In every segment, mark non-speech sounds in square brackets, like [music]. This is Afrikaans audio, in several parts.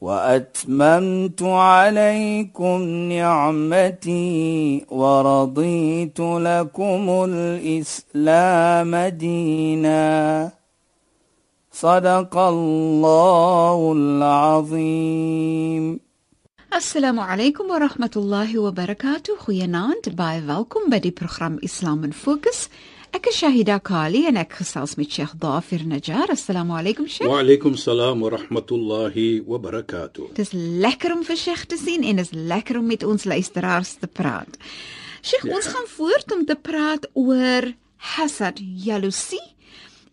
وأتممت عليكم نعمتي ورضيت لكم الإسلام دينا. صدق الله العظيم. السلام عليكم ورحمة الله وبركاته. خيانات باي ويلكم بدي برنامج اسلام فوكس Ek is Shahida Kali en ek gesels met Sheikh Dafir Najjar. Assalamu alaykum Sheikh. Wa alaykum salaam wa rahmatullahi wa barakatuh. Dit is lekker om vir Sheikh te sien en is lekker om met ons luisteraars te praat. Sheikh, ja. ons gaan voort om te praat oor hasad, jaloesie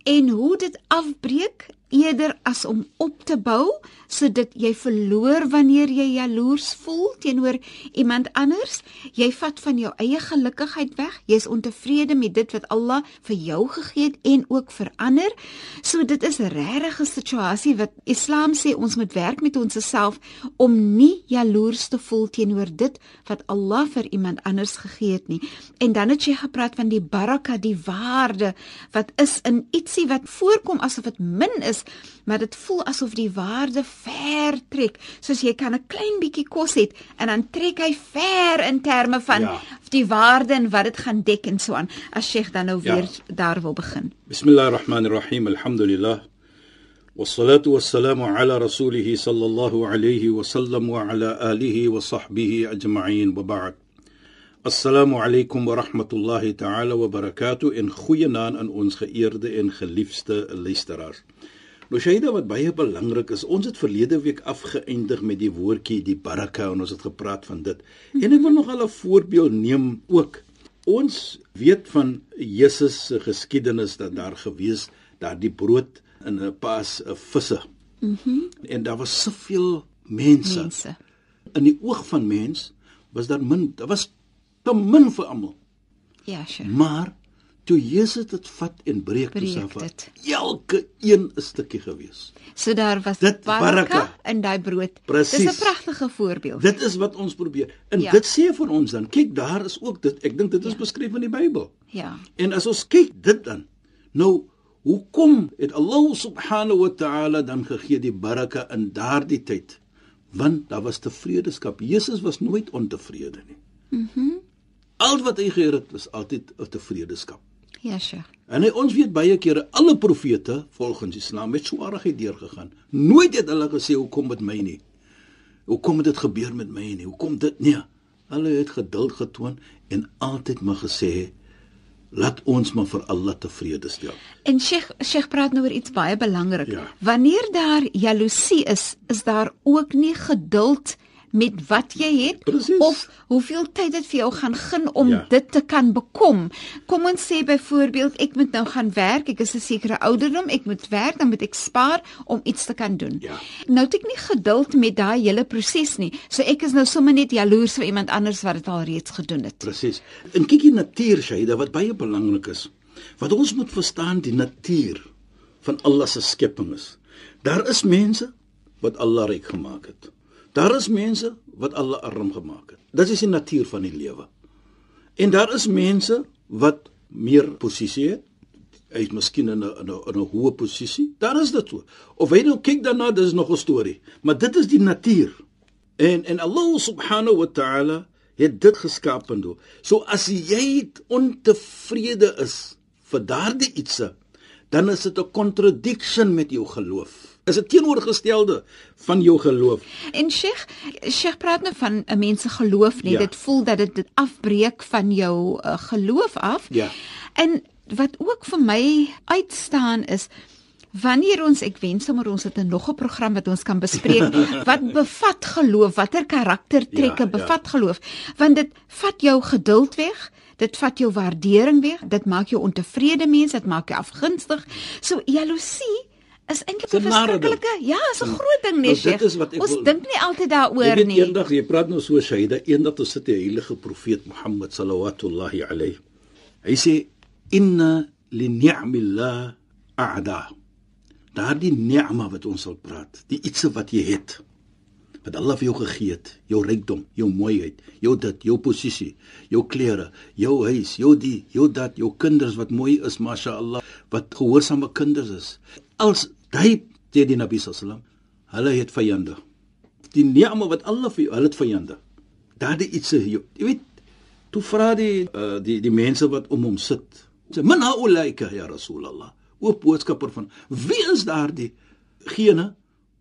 en hoe dit afbreek eerder as om op te bou sodat jy verloor wanneer jy jaloers voel teenoor iemand anders. Jy vat van jou eie gelukkigheid weg. Jy's ontevrede met dit wat Allah vir jou gegee het en ook vir ander. So dit is 'n regte situasie wat Islam sê ons moet werk met ons self om nie jaloers te voel teenoor dit wat Allah vir iemand anders gegee het nie. En dan het jy gepraat van die baraka, die waarde wat is in ietsie wat voorkom asof dit min is, maar dit voel asof die waarde ver trek. Soos jy kan 'n klein bietjie kos hê en dan trek hy ver in terme van ja. die waarde en wat dit gaan dek en so aan. As Sheikh dan nou weer ja. daar wil begin. Bismillahirrahmanirrahim. Alhamdulillah. والصلاه والسلام على رسوله صلى الله عليه وسلم وعلى اله وصحبه اجمعين وبعد السلام عليكم ورحمه الله تعالى وبركاته ان goeienaand aan ons geëerde en geliefde luisteraars Shaida wat baie belangrik is, ons het verlede week afgeëindig met die woordjie die baraka en ons het gepraat van dit. En ek wil nog al 'n voorbeeld neem ook. Ons weet van Jesus se geskiedenis dat daar gewees daar die brood in 'n pas 'n visse. Mhm. Mm en daar was soveel mense. mense. In die oog van mens was daar min, daar was te min vir almal. Ja, sure. Maar toe Jesus dit vat en breek dit self af. Elke een 'n stukkie gewees. So daar was dit baraka in daai brood. Precies. Dis 'n pragtige voorbeeld. Dit is wat ons probeer. En ja. dit sê vir ons dan, kyk daar is ook dit. Ek dink dit is ja. beskryf in die Bybel. Ja. En as ons kyk dit dan, nou hoekom het Allah subhanahu wa ta'ala dan gegee die baraka in daardie tyd? Want daar was tevredeskap. Jesus was nooit ontevrede nie. Mhm. Mm Al wat hy gehoor het was altyd 'n tevredeskap. Ja, Sheikh. En hy, ons weet baie kere alle profete volgens Islam het swaarheid deurgegaan. Nooit het hulle gesê hoekom met my nie. Hoekom het dit gebeur met my nie? Hoekom dit nie? Hulle het geduld getoon en altyd maar gesê laat ons maar vir Allah tevrede stel. En Sheikh Sheikh praat nou oor iets baie belangrik. Ja. Wanneer daar jaloesie is, is daar ook nie geduld nie met wat jy het Precies. of hoeveel tyd dit vir jou gaan gun om ja. dit te kan bekom. Kom ons sê byvoorbeeld ek moet nou gaan werk, ek is 'n sekere ouderdom, ek moet werk, dan moet ek spaar om iets te kan doen. Ja. Nou het ek nie geduld met daai hele proses nie. So ek is nou sommer net jaloers vir iemand anders wat dit al reeds gedoen het. Presies. En kyk hier natuur, Shaida, wat baie belangrik is. Wat ons moet verstaan die natuur van Allah se skepping is. Daar is mense wat Allah ryk gemaak het. Daar is mense wat alle arm gemaak het. Dit is die natuur van die lewe. En daar is mense wat meer posisie het. Hy is miskien in 'n in 'n 'n hoë posisie. Daar is dit so. Of jy nou kyk daarna, dis nog 'n storie. Maar dit is die natuur. En en Allah subhanahu wa ta'ala het dit geskaap en doen. So as jy ontevrede is vir daardie ietsie, dan is dit 'n contradiction met jou geloof is 'n teenoorgestelde van jou geloof. En Sheikh, Sheikh praat nou van 'n mens se geloof, nee, ja. dit voel dat dit dit afbreek van jou uh, geloof af. Ja. En wat ook vir my uitstaan is Wanneer ons ek wens sommer ons het 'n nog 'n program wat ons kan bespreek [laughs] wat bevat geloof, watter karaktertrekke ja, bevat ja. geloof, want dit vat jou geduld weg, dit vat jou waardering weg, dit maak jou ontevrede mens, dit maak jou afgunstig. So jaloesie is eintlik 'n verskriklike ja, is 'n groot ding nee, dit Sheikh. is wat ek Ons dink nie altyd Jy daaroor weet nie. eendag jy praat nou so Shaida, eendag ons sit die heilige profeet Mohammed sallallahu alayhi. Hy sê inna li ni'millah a'da. Daardie ni'ma wat ons sal praat, die iets wat jy het wat Allah vir jou gegee het, jou rykdom, jou mooiheid, jou dit, jou posisie, jou klere, jou huis, jou die, jou dat, jou kinders wat mooi is, mashallah, wat gehoorsame kinders is. Als hy sê die Nabi sallam, hulle het vyande. Die ni'ma wat Allah vir jou, hulle het vyande. Daardie iets jy weet, toe vra die uh, die die mense wat om hom sit. Sê min haulaika ya Rasulullah. O boodskapper van wie is daardie gene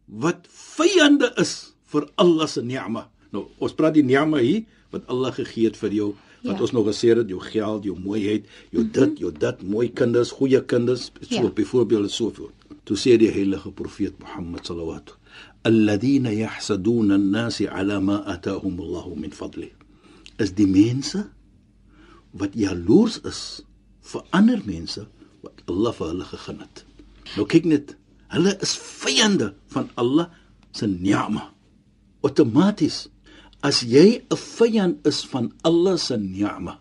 wat vyande is vir Allah se ni'ma. Nou, ons praat die ni'ma hier wat Allah gegee het vir jou, wat Ja. ons nog gesê het, jou geld, jou mooiheid, jou mm -hmm. dit, jou dat, mooi kinders, goeie kinders, so Ja. ja. byvoorbeeld so voort. Toe sê die heilige profeet Mohammed sallallahu alladhina yahsaduna an-nasi ala ma ataahum Allah min fadli. Is die mense wat jaloers is vir ander mense wat Allah vir hulle gegee het. Nou kyk net, hulle is vyande van Allah se ni'ma. Outomaties as jy 'n vyand is van Allah se ni'ma,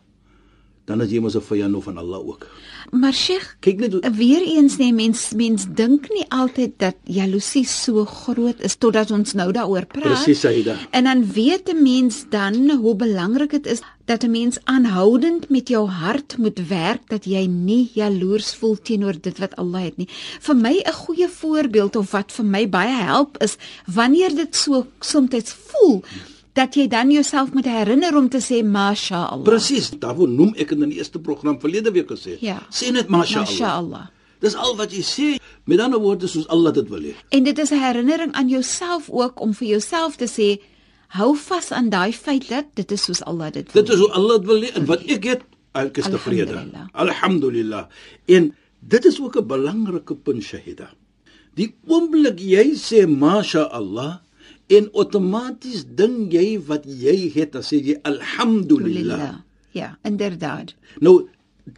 dan is jy mos 'n vyand van Allah ook. Maar Sheikh, Kyk net weer eens nee mens mens dink nie altyd dat jaloesie so groot is totdat ons nou daaroor praat. presies Saida. En dan weet 'n mens dan hoe belangrik dit is dat 'n mens aanhoudend met jou hart moet werk dat jy nie jaloers voel teenoor dit wat Allah het nie. Vir my 'n goeie voorbeeld of wat vir my baie help is wanneer dit so soms voel dat jy dan jouself moet herinner om te sê masha Allah. Presies, daarvoor noem ek in die eerste program verlede week gesê. Ja. Sê net masha Masha Allah. Allah. Dis al wat jy sê. Met ander woorde soos Allah dit wil hê. En dit is 'n herinnering aan jouself ook om vir jouself te sê hou vas aan daai feit dat dit is soos Allah dit wil. Dit is hoe Allah dit wil hê en wat ek het, ek is tevrede. Alhamdulillah. En dit is ook 'n belangrike punt Shahida. Die oomblik jy sê masha Allah en outomaties ding jy wat jy het, dan sê jy alhamdulillah. Ja, inderdaad. Nou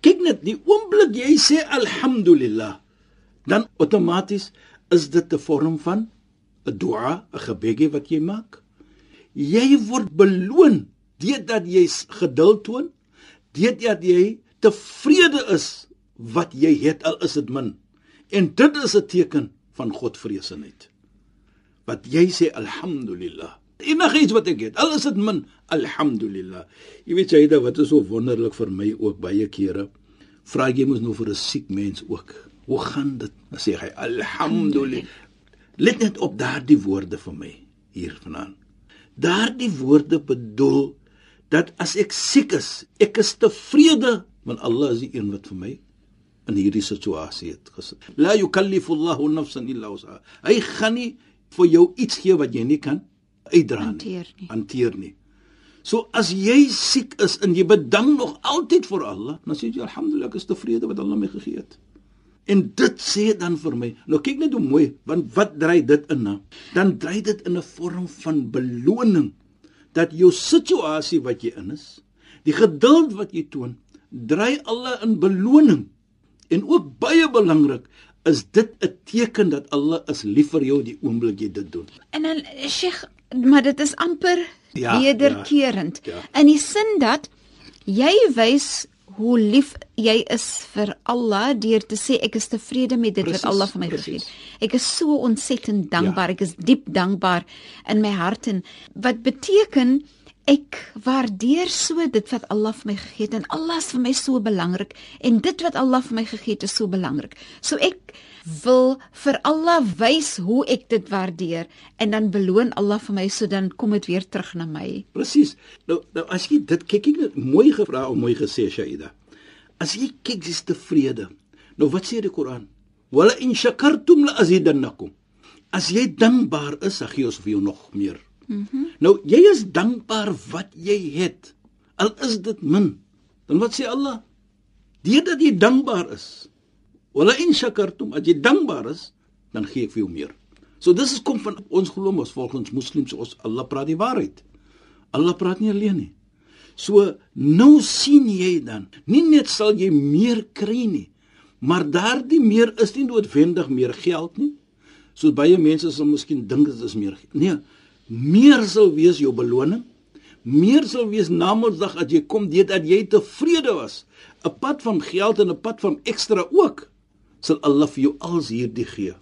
kyk net, die oomblik jy sê alhamdulillah, dan outomaties is dit 'n vorm van 'n dua, 'n gebedjie wat jy maak. Jy word beloon deurdat jy geduld toon, deurdat jy tevrede is wat jy het al is dit min. En dit is 'n teken van Godvreesenheid. Wat jy sê alhamdulillah. Enigiets wat ek het, al is dit min, alhamdulillah. Jy weet jy dit wat is so wonderlik vir my ook baie kere. Vra jy mos nou vir 'n siek mens ook. Hoe gaan dit? Dan sê hy alhamdulillah. Let net op daardie woorde vir my hier vanaand. Daardie woorde bedoel dat as ek siek is, ek is tevrede want Allah is die een wat vir my in hierdie situasie het gesit. La yukallifu Allahu nafsan illa wus'aha. Hy gaan nie vir jou iets gee wat jy nie kan uitdra nie. Hanteer nie. Hanteer nie. So as jy siek is en jy bedank nog altyd vir Allah, dan sê jy alhamdulillah ek is tevrede wat Allah my gegee het. En dit sê dan vir my, nou kyk net hoe mooi, want wat dry dit in nou? Dan dry dit in 'n vorm van beloning dat jou situasie wat jy in is, die geduld wat jy toon, dry alle in beloning. En ook baie belangrik is dit 'n teken dat Allah is lief vir jou die oomblik jy dit doen. En dan Sheikh, maar dit is amper Ja, wederkerend. ja, ja. In die sin dat jy wys hoe lief jy is vir Allah deur te sê ek is tevrede met dit Precies, wat Allah vir my gegee het. Ek is so ontsettend dankbaar. Ja. Ek is diep dankbaar in my hart en wat beteken ek waardeer so dit wat Allah vir my gegee het en Allah is vir my so belangrik en dit wat Allah vir my gegee het is so belangrik. So ek wil vir Allah wys hoe ek dit waardeer en dan beloon Allah vir my so dan kom dit weer terug na my. Presies. Nou nou as jy dit kyk ek mooi gevra of mooi gesê Shaida. As jy kyk jy's tevrede. Nou wat sê die Koran? Wala in shakartum la azidannakum. As jy dankbaar is, dan gee ons vir jou nog meer. Mhm. Mm nou jy is dankbaar wat jy het. Al is dit min. Dan wat sê Allah? Deurdat jy dankbaar is. Wala in shakartum, as jy dankbaar is, dan gee ek vir jou meer. So dis is kom van ons glo mos volgens moslems ons Allah praat die waarheid. Allah praat nie alleen nie. So nou sien jy dan, nie net sal jy meer kry nie, Maar daardie meer is nie noodwendig meer geld nie. So baie mense sal miskien dink dit is meer. Nee, meer sal wees jou beloning. Meer sal wees na Mondsdag as jy kom dit dat jy tevrede was. 'n Pad van geld en 'n pad van ekstra ook sal Allah vir jou als hierdie gee.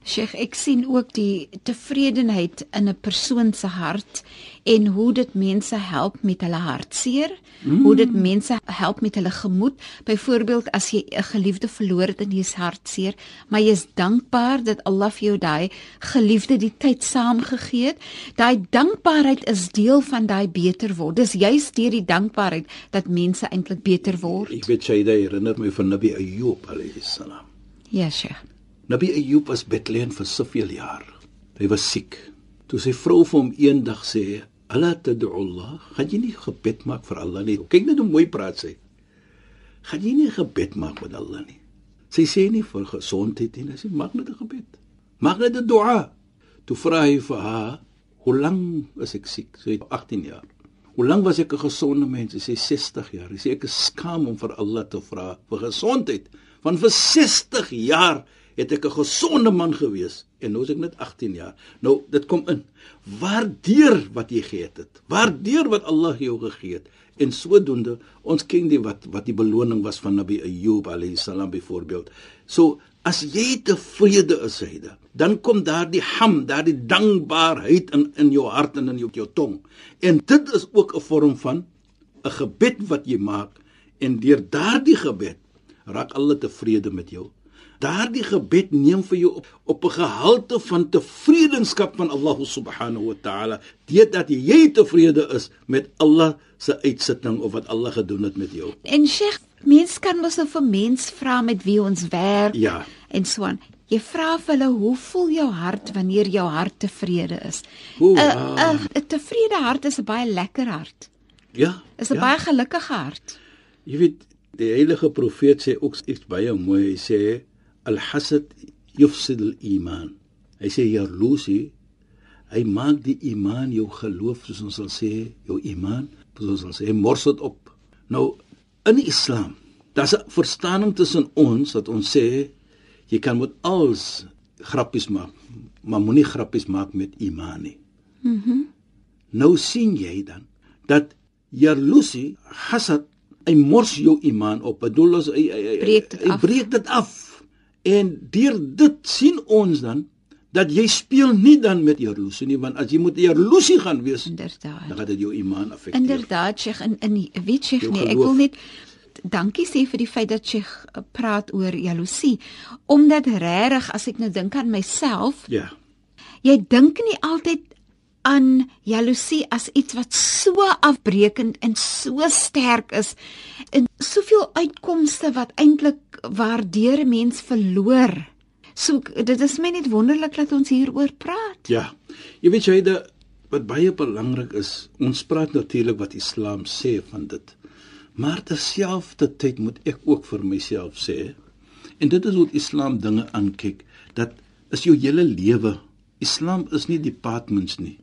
Sheikh, ek sien ook die tevredenheid in 'n persoon se hart en hoe dit mense help met hulle hartseer, mm. hoe dit mense help met hulle gemoed. Byvoorbeeld as jy 'n geliefde verloor het en jy's hartseer, maar jy's dankbaar dat Allah vir jou daai geliefde die tyd saamgegee het. Daai dankbaarheid is deel van daai beter word. Dis juist deur die dankbaarheid dat mense eintlik beter word. Ek weet jy dit herinner my van Nabi Ayyub alayhi salam. Ja, Sheikh. Nabi Ayub was Bethlehem vir soveel jaar. Hy was siek. Toe sy vrou vir hom eendag sê, "Alla tad'u Allah, gaan jy nie gebed maak vir Allah nie?" Kyk net hoe mooi praat sy. "Gaan jy nie gebed maak met Allah nie?" Sy sê nie vir gesondheid nie, sy maak net 'n gebed. Maak net 'n dua. Toe vra hy vir haar, "Hoe lank is ek siek?" Sy sê 18 jaar. Hoe lank was ek 'n gesonde mens? Sy sê 60 jaar. Sy sê ek is skaam om vir Allah te vra vir gesondheid, want vir 60 jaar het ek 'n gesonde man gewees en nou is ek net 18 jaar. Nou dit kom in. Waardeer wat jy gehet het. Waardeer wat Allah jou gegee het. En sodoende ons ken die wat wat die beloning was van Nabi Ayyub alayhi salam byvoorbeeld. So as jy tevrede is hyde, dan kom daar die ham, daar die dankbaarheid in in jou hart en in jou, jou tong. En dit is ook 'n vorm van 'n gebed wat jy maak en deur daardie gebed raak Allah tevrede met jou daardie gebed neem vir jou op op 'n gehalte van tevredenskap van Allah subhanahu wa ta'ala dit dat jy tevrede is met Allah se uitsitting of wat Allah gedoen het met jou. En Sheikh mens kan mos nou vir mens vra met wie ons werk ja. en so aan. Jy vra vir hulle hoe voel jou hart wanneer jou hart tevrede is? 'n tevrede hart is 'n baie lekker hart. Ja is 'n ja. baie gelukkige hart. Jy weet die heilige profeet sê ook iets baie mooi. Hy sê al-hasad yufsid al-iman. Hy sê jaloesie hy maak die iman jou geloof soos ons sal sê jou iman soos ons sê mors dit op. Nou in die Islam, daar's 'n verstaaning tussen ons dat ons sê jy kan met alles grappies maak, maar moenie grappies maak met iman nie. Mhm. Mm nou sien jy dan dat jaloesie, hasad, hy mors jou iman op. Bedoel ons hy hy, hy, hy breek dit af. En deur dit sien ons dan dat jy speel nie dan met jaloesie nie want as jy moet jaloesie gaan wees inderdaad dan gaan dit jou iman affekteer. Inderdaad, Sheikh in in weet Sheikh nee, ek wil net dankie sê vir die feit dat Sheikh uh, praat oor jaloesie omdat regtig as ek nou dink aan myself Ja. Jy dink nie altyd aan jaloesie as iets wat so afbreekend en so sterk is en soveel uitkomste wat eintlik waardeur 'n mens verloor. So dit is my net wonderlik dat ons hieroor praat. Ja. Jy weet jy dat wat baie belangrik is, ons praat natuurlik wat Islam sê van dit. Maar terselfdertyd moet ek ook vir myself sê en dit is hoe Islam dinge aankyk dat is jou hele lewe. Islam is nie departments nie.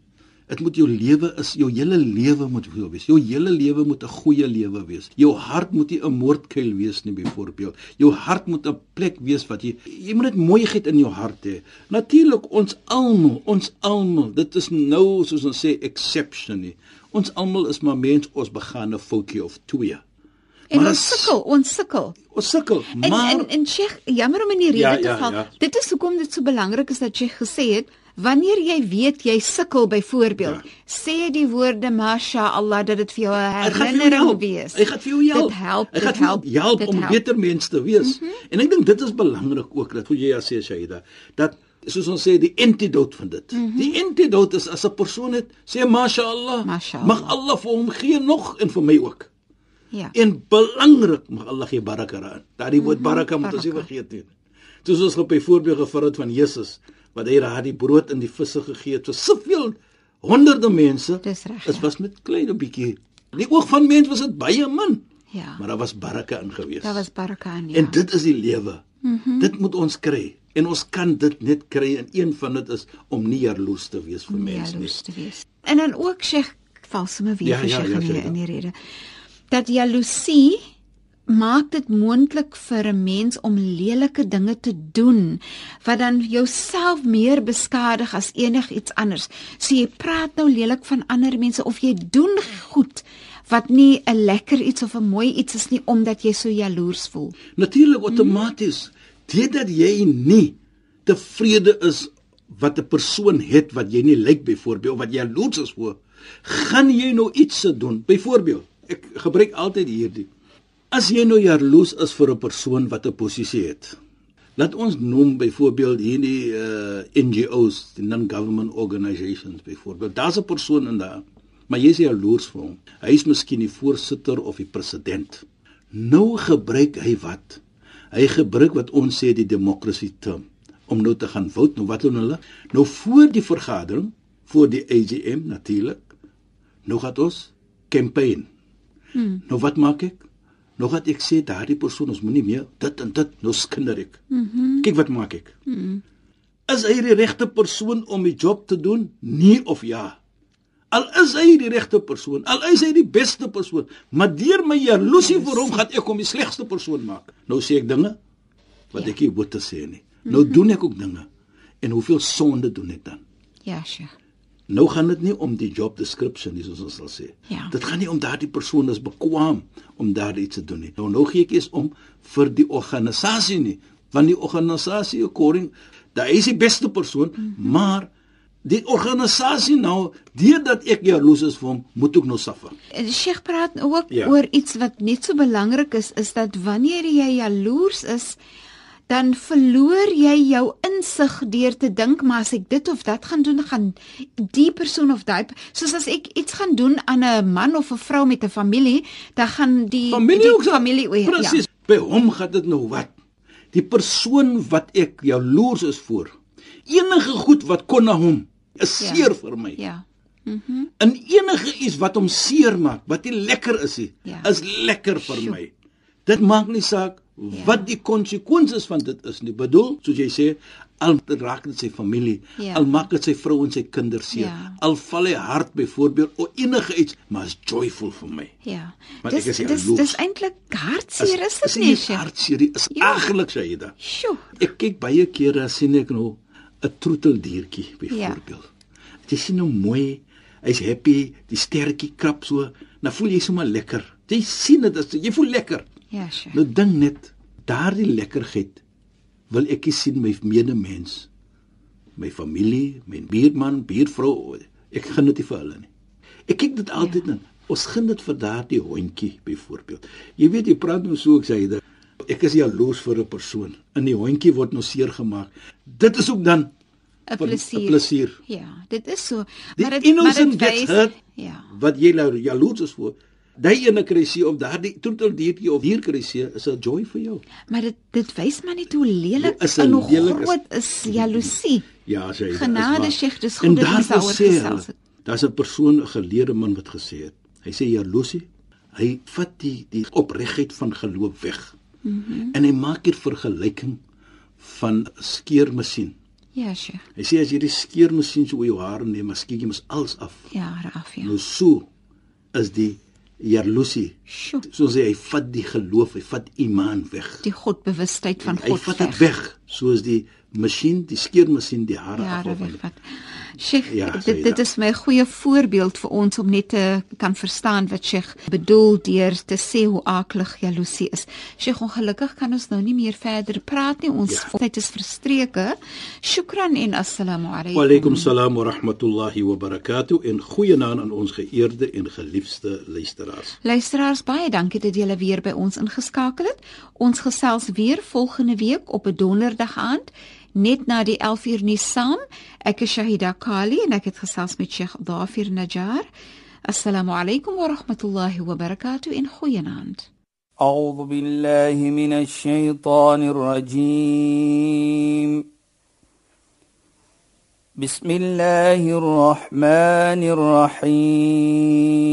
Dit moet jou lewe is jou hele lewe moet so wees. Jou hele lewe moet 'n goeie lewe wees. Jou hart moet nie 'n moordkuil wees nie byvoorbeeld. Jou hart moet 'n plek wees wat jy jy moet net mooiheid in jou hart hê. Natuurlik ons almal, ons almal, dit is nou soos ons sê exception nie. Ons almal is maar mens, ons begaan 'n foutjie of twee. En maar ons sukkel, ons sukkel. Ons sukkel, maar en en, en Sheikh, jammer om in die rede ja, te ja, val. Ja. Dit is hoekom dit so belangrik is dat Sheikh gesê het Wanneer jy weet jy sukkel byvoorbeeld, ja. sê die woorde masha Allah dat dit vir jou 'n herinnering wees. Hy gaan vir jou help. Dit help. Hy gaan help, help om help. beter mens te wees. Mm -hmm. En ek dink dit is belangrik ook dat hoe jy as sê Shaida, dat soos ons sê die antidote van dit. Mm -hmm. Die antidote is as 'n persoon het sê masha Allah, masha Allah. mag Allah vir hom gee nog en vir my ook. Ja. En belangrik mag Allah gee baraka aan. Daardie woord mm -hmm. baraka moet ons nie vergeet nie. Soos ons op 'n voorbeeld gevat het van Jesus wat hy daai brood in die visse gegee het vir soveel honderde mense. Dis reg. Dit ja. was met klein 'n bietjie. In die oog van mense was dit baie min. Ja. Maar daar was baraka in gewees. Daar was baraka in. Ja. En dit is die lewe. Mm -hmm. Dit moet ons kry. En ons kan dit net kry en een van dit is om nie jaloers te wees vir mense nie. Te wees. En dan ook sê valse me weer ja, ja, ja, ja, ja, in die rede. Dat jaloesie maak dit moontlik vir 'n mens om lelike dinge te doen wat dan jouself meer beskadig as enigiets anders. So jy praat nou lelik van ander mense of jy doen goed wat nie 'n lekker iets of 'n mooi iets is nie omdat jy so jaloers voel. Natuurlik outomaties, deurdat jy nie tevrede is wat 'n persoon het wat jy nie lyk byvoorbeeld of wat jaloers is voor, gaan jy nou iets se doen. Byvoorbeeld, ek gebruik altyd hierdie. As jy nou jaloers is vir 'n persoon wat 'n posisie het. Laat ons noem byvoorbeeld hierdie uh, NGOs, die non-government organisations byvoorbeeld. Daar's 'n persoon in daar, maar jy is jaloers vir hom. Hy is miskien die voorsitter of die president. Nou gebruik hy wat? Hy gebruik wat ons sê die demokrasie term om nou te gaan vote. Nou wat doen hulle? Nou voor die vergadering, voor die AGM natuurlik. Nou gaan ons campaign. Hmm. Nou wat maak ek? Nou gaan ek sê daardie persoon ons moenie meer dit en dit nou skinder ek. Mhm. Mm Kyk wat maak ek? Mhm. Is hy die regte persoon om die job te doen? Nee of ja? Al is hy die regte persoon, al is hy die beste persoon, maar deur my jaloesie vir hom gaan ek hom die slegste persoon maak. Nou sê ek dinge wat ja. ek nie moet te sê nie. Nou mm -hmm. doen ek ook dinge. En hoeveel sonde doen ek dan? Ja, sure. Nou gaan dit nie om die job description nie soos ons sal sê. Ja. Dit gaan nie om daardie persoon is bekwam om daardie iets te doen nie. Nou nou gee ek eens om vir die organisasie nie, want die organisasie according daai is die beste persoon, mm -hmm. maar die organisasie nou deurdat ek jaloes is vir hom, moet ook nou suffer. Die Sheikh praat ook ja. oor iets wat net so belangrik is, is dat wanneer jy jaloers is, dan verloor jy jou insig deur te dink maar as ek dit of dat gaan doen gaan die persoon of daai soos as ek iets gaan doen aan 'n man of 'n vrou met 'n familie dan gaan die familie die familie oor ja. presies ja. by hom gaan dit nou wat die persoon wat ek jaloers is voor enige goed wat kon na hom is ja. seer vir my ja Mhm. Mm en enige iets wat hom seer maak, wat nie lekker is nie, ja. is lekker vir Sjoe. my. Dit maak nie saak Ja. wat die konsekwensies van dit is nie. Bedoel, soos jy sê, al raak dit sy familie, ja. al maak dit sy vrou en sy kinders seer, ja. al val hy hart byvoorbeeld of enige iets, maar is joyful vir my. Ja. Want dis dis dis eintlik hartseer is dit nie? Dis hartseer, is ja. aglik sê jy dit. Sjoe. Ek kyk baie kere sien ek nou 'n troeteldiertjie byvoorbeeld. Ja. Jy sien hom mooi, hy's happy, die sterretjie krap so, dan voel jy sommer lekker. Jy sien dit, jy voel lekker. Ja, sure. Nou dink net daardie lekkerheid wil ek sien my medemens, my familie, my buurman, buurvrou, ek gun dit vir hulle nie. Ek kyk dit altyd ja. in. Ons gun dit vir daardie hondjie byvoorbeeld. Jy weet jy praat nou so ek sê dit. Ek is jaloers vir 'n persoon. In die hondjie word nou seer gemaak. Dit is ook dan 'n plesier. 'n plesier. Ja, dit is so. Maar dit maar dit wys ja. Wat jy nou jaloers is vir daai ene krisie of daardie troeteldiertjie of dierkrisie is 'n joy vir jou. Maar dit dit wys maar net hoe lelik ja, en hoe groot is, is jaloesie. Ja, sê jy. Genade Sheikh, dis goed dat jy daaroor gesels het. Daar's 'n persoon, 'n geleerde man wat gesê het. Hy sê jaloesie, hy vat die die opregheid van geloof weg. Mm -hmm. En hy maak hier vergelyking van skeermasjien. Ja, Sheikh. Hy sê as jy die skeermasjien so oor jou hare neem, mas kyk jy mos alles af. Ja, af ja. Nou so is die jaloesie. Soos hy, hy vat die geloof, hy vat iman weg. Die godbewustheid van God weg. Hy vat dit weg, soos die masjien, die skeermasjien die hare afvat. Sheikh, ja, dit dit is my goeie voorbeeld vir ons om net te kan verstaan wat Sheikh bedoel deur te sê hoe aaklig jaloesie is. Sheikh, ongelukkig kan ons nou nie meer verder praat nie. Ons ja. tyd is verstreke. Shukran en assalamu alaykum. Wa alaykum salaam wa rahmatullahi wa barakatuh en goeienaand aan ons geëerde en geliefde luisteraars. Luisteraars, baie dankie dat julle weer by ons ingeskakel het. Ons gesels weer volgende week op 'n donderdag aand net na die 11 uur nuus saam. Ek is Shahida Kali en ek het gesels met Sheikh Dafir Najjar. Assalamu alaykum wa rahmatullahi wa barakatuh in goeienaand. أعوذ بالله من الشيطان الرجيم بسم الله الرحمن الرحيم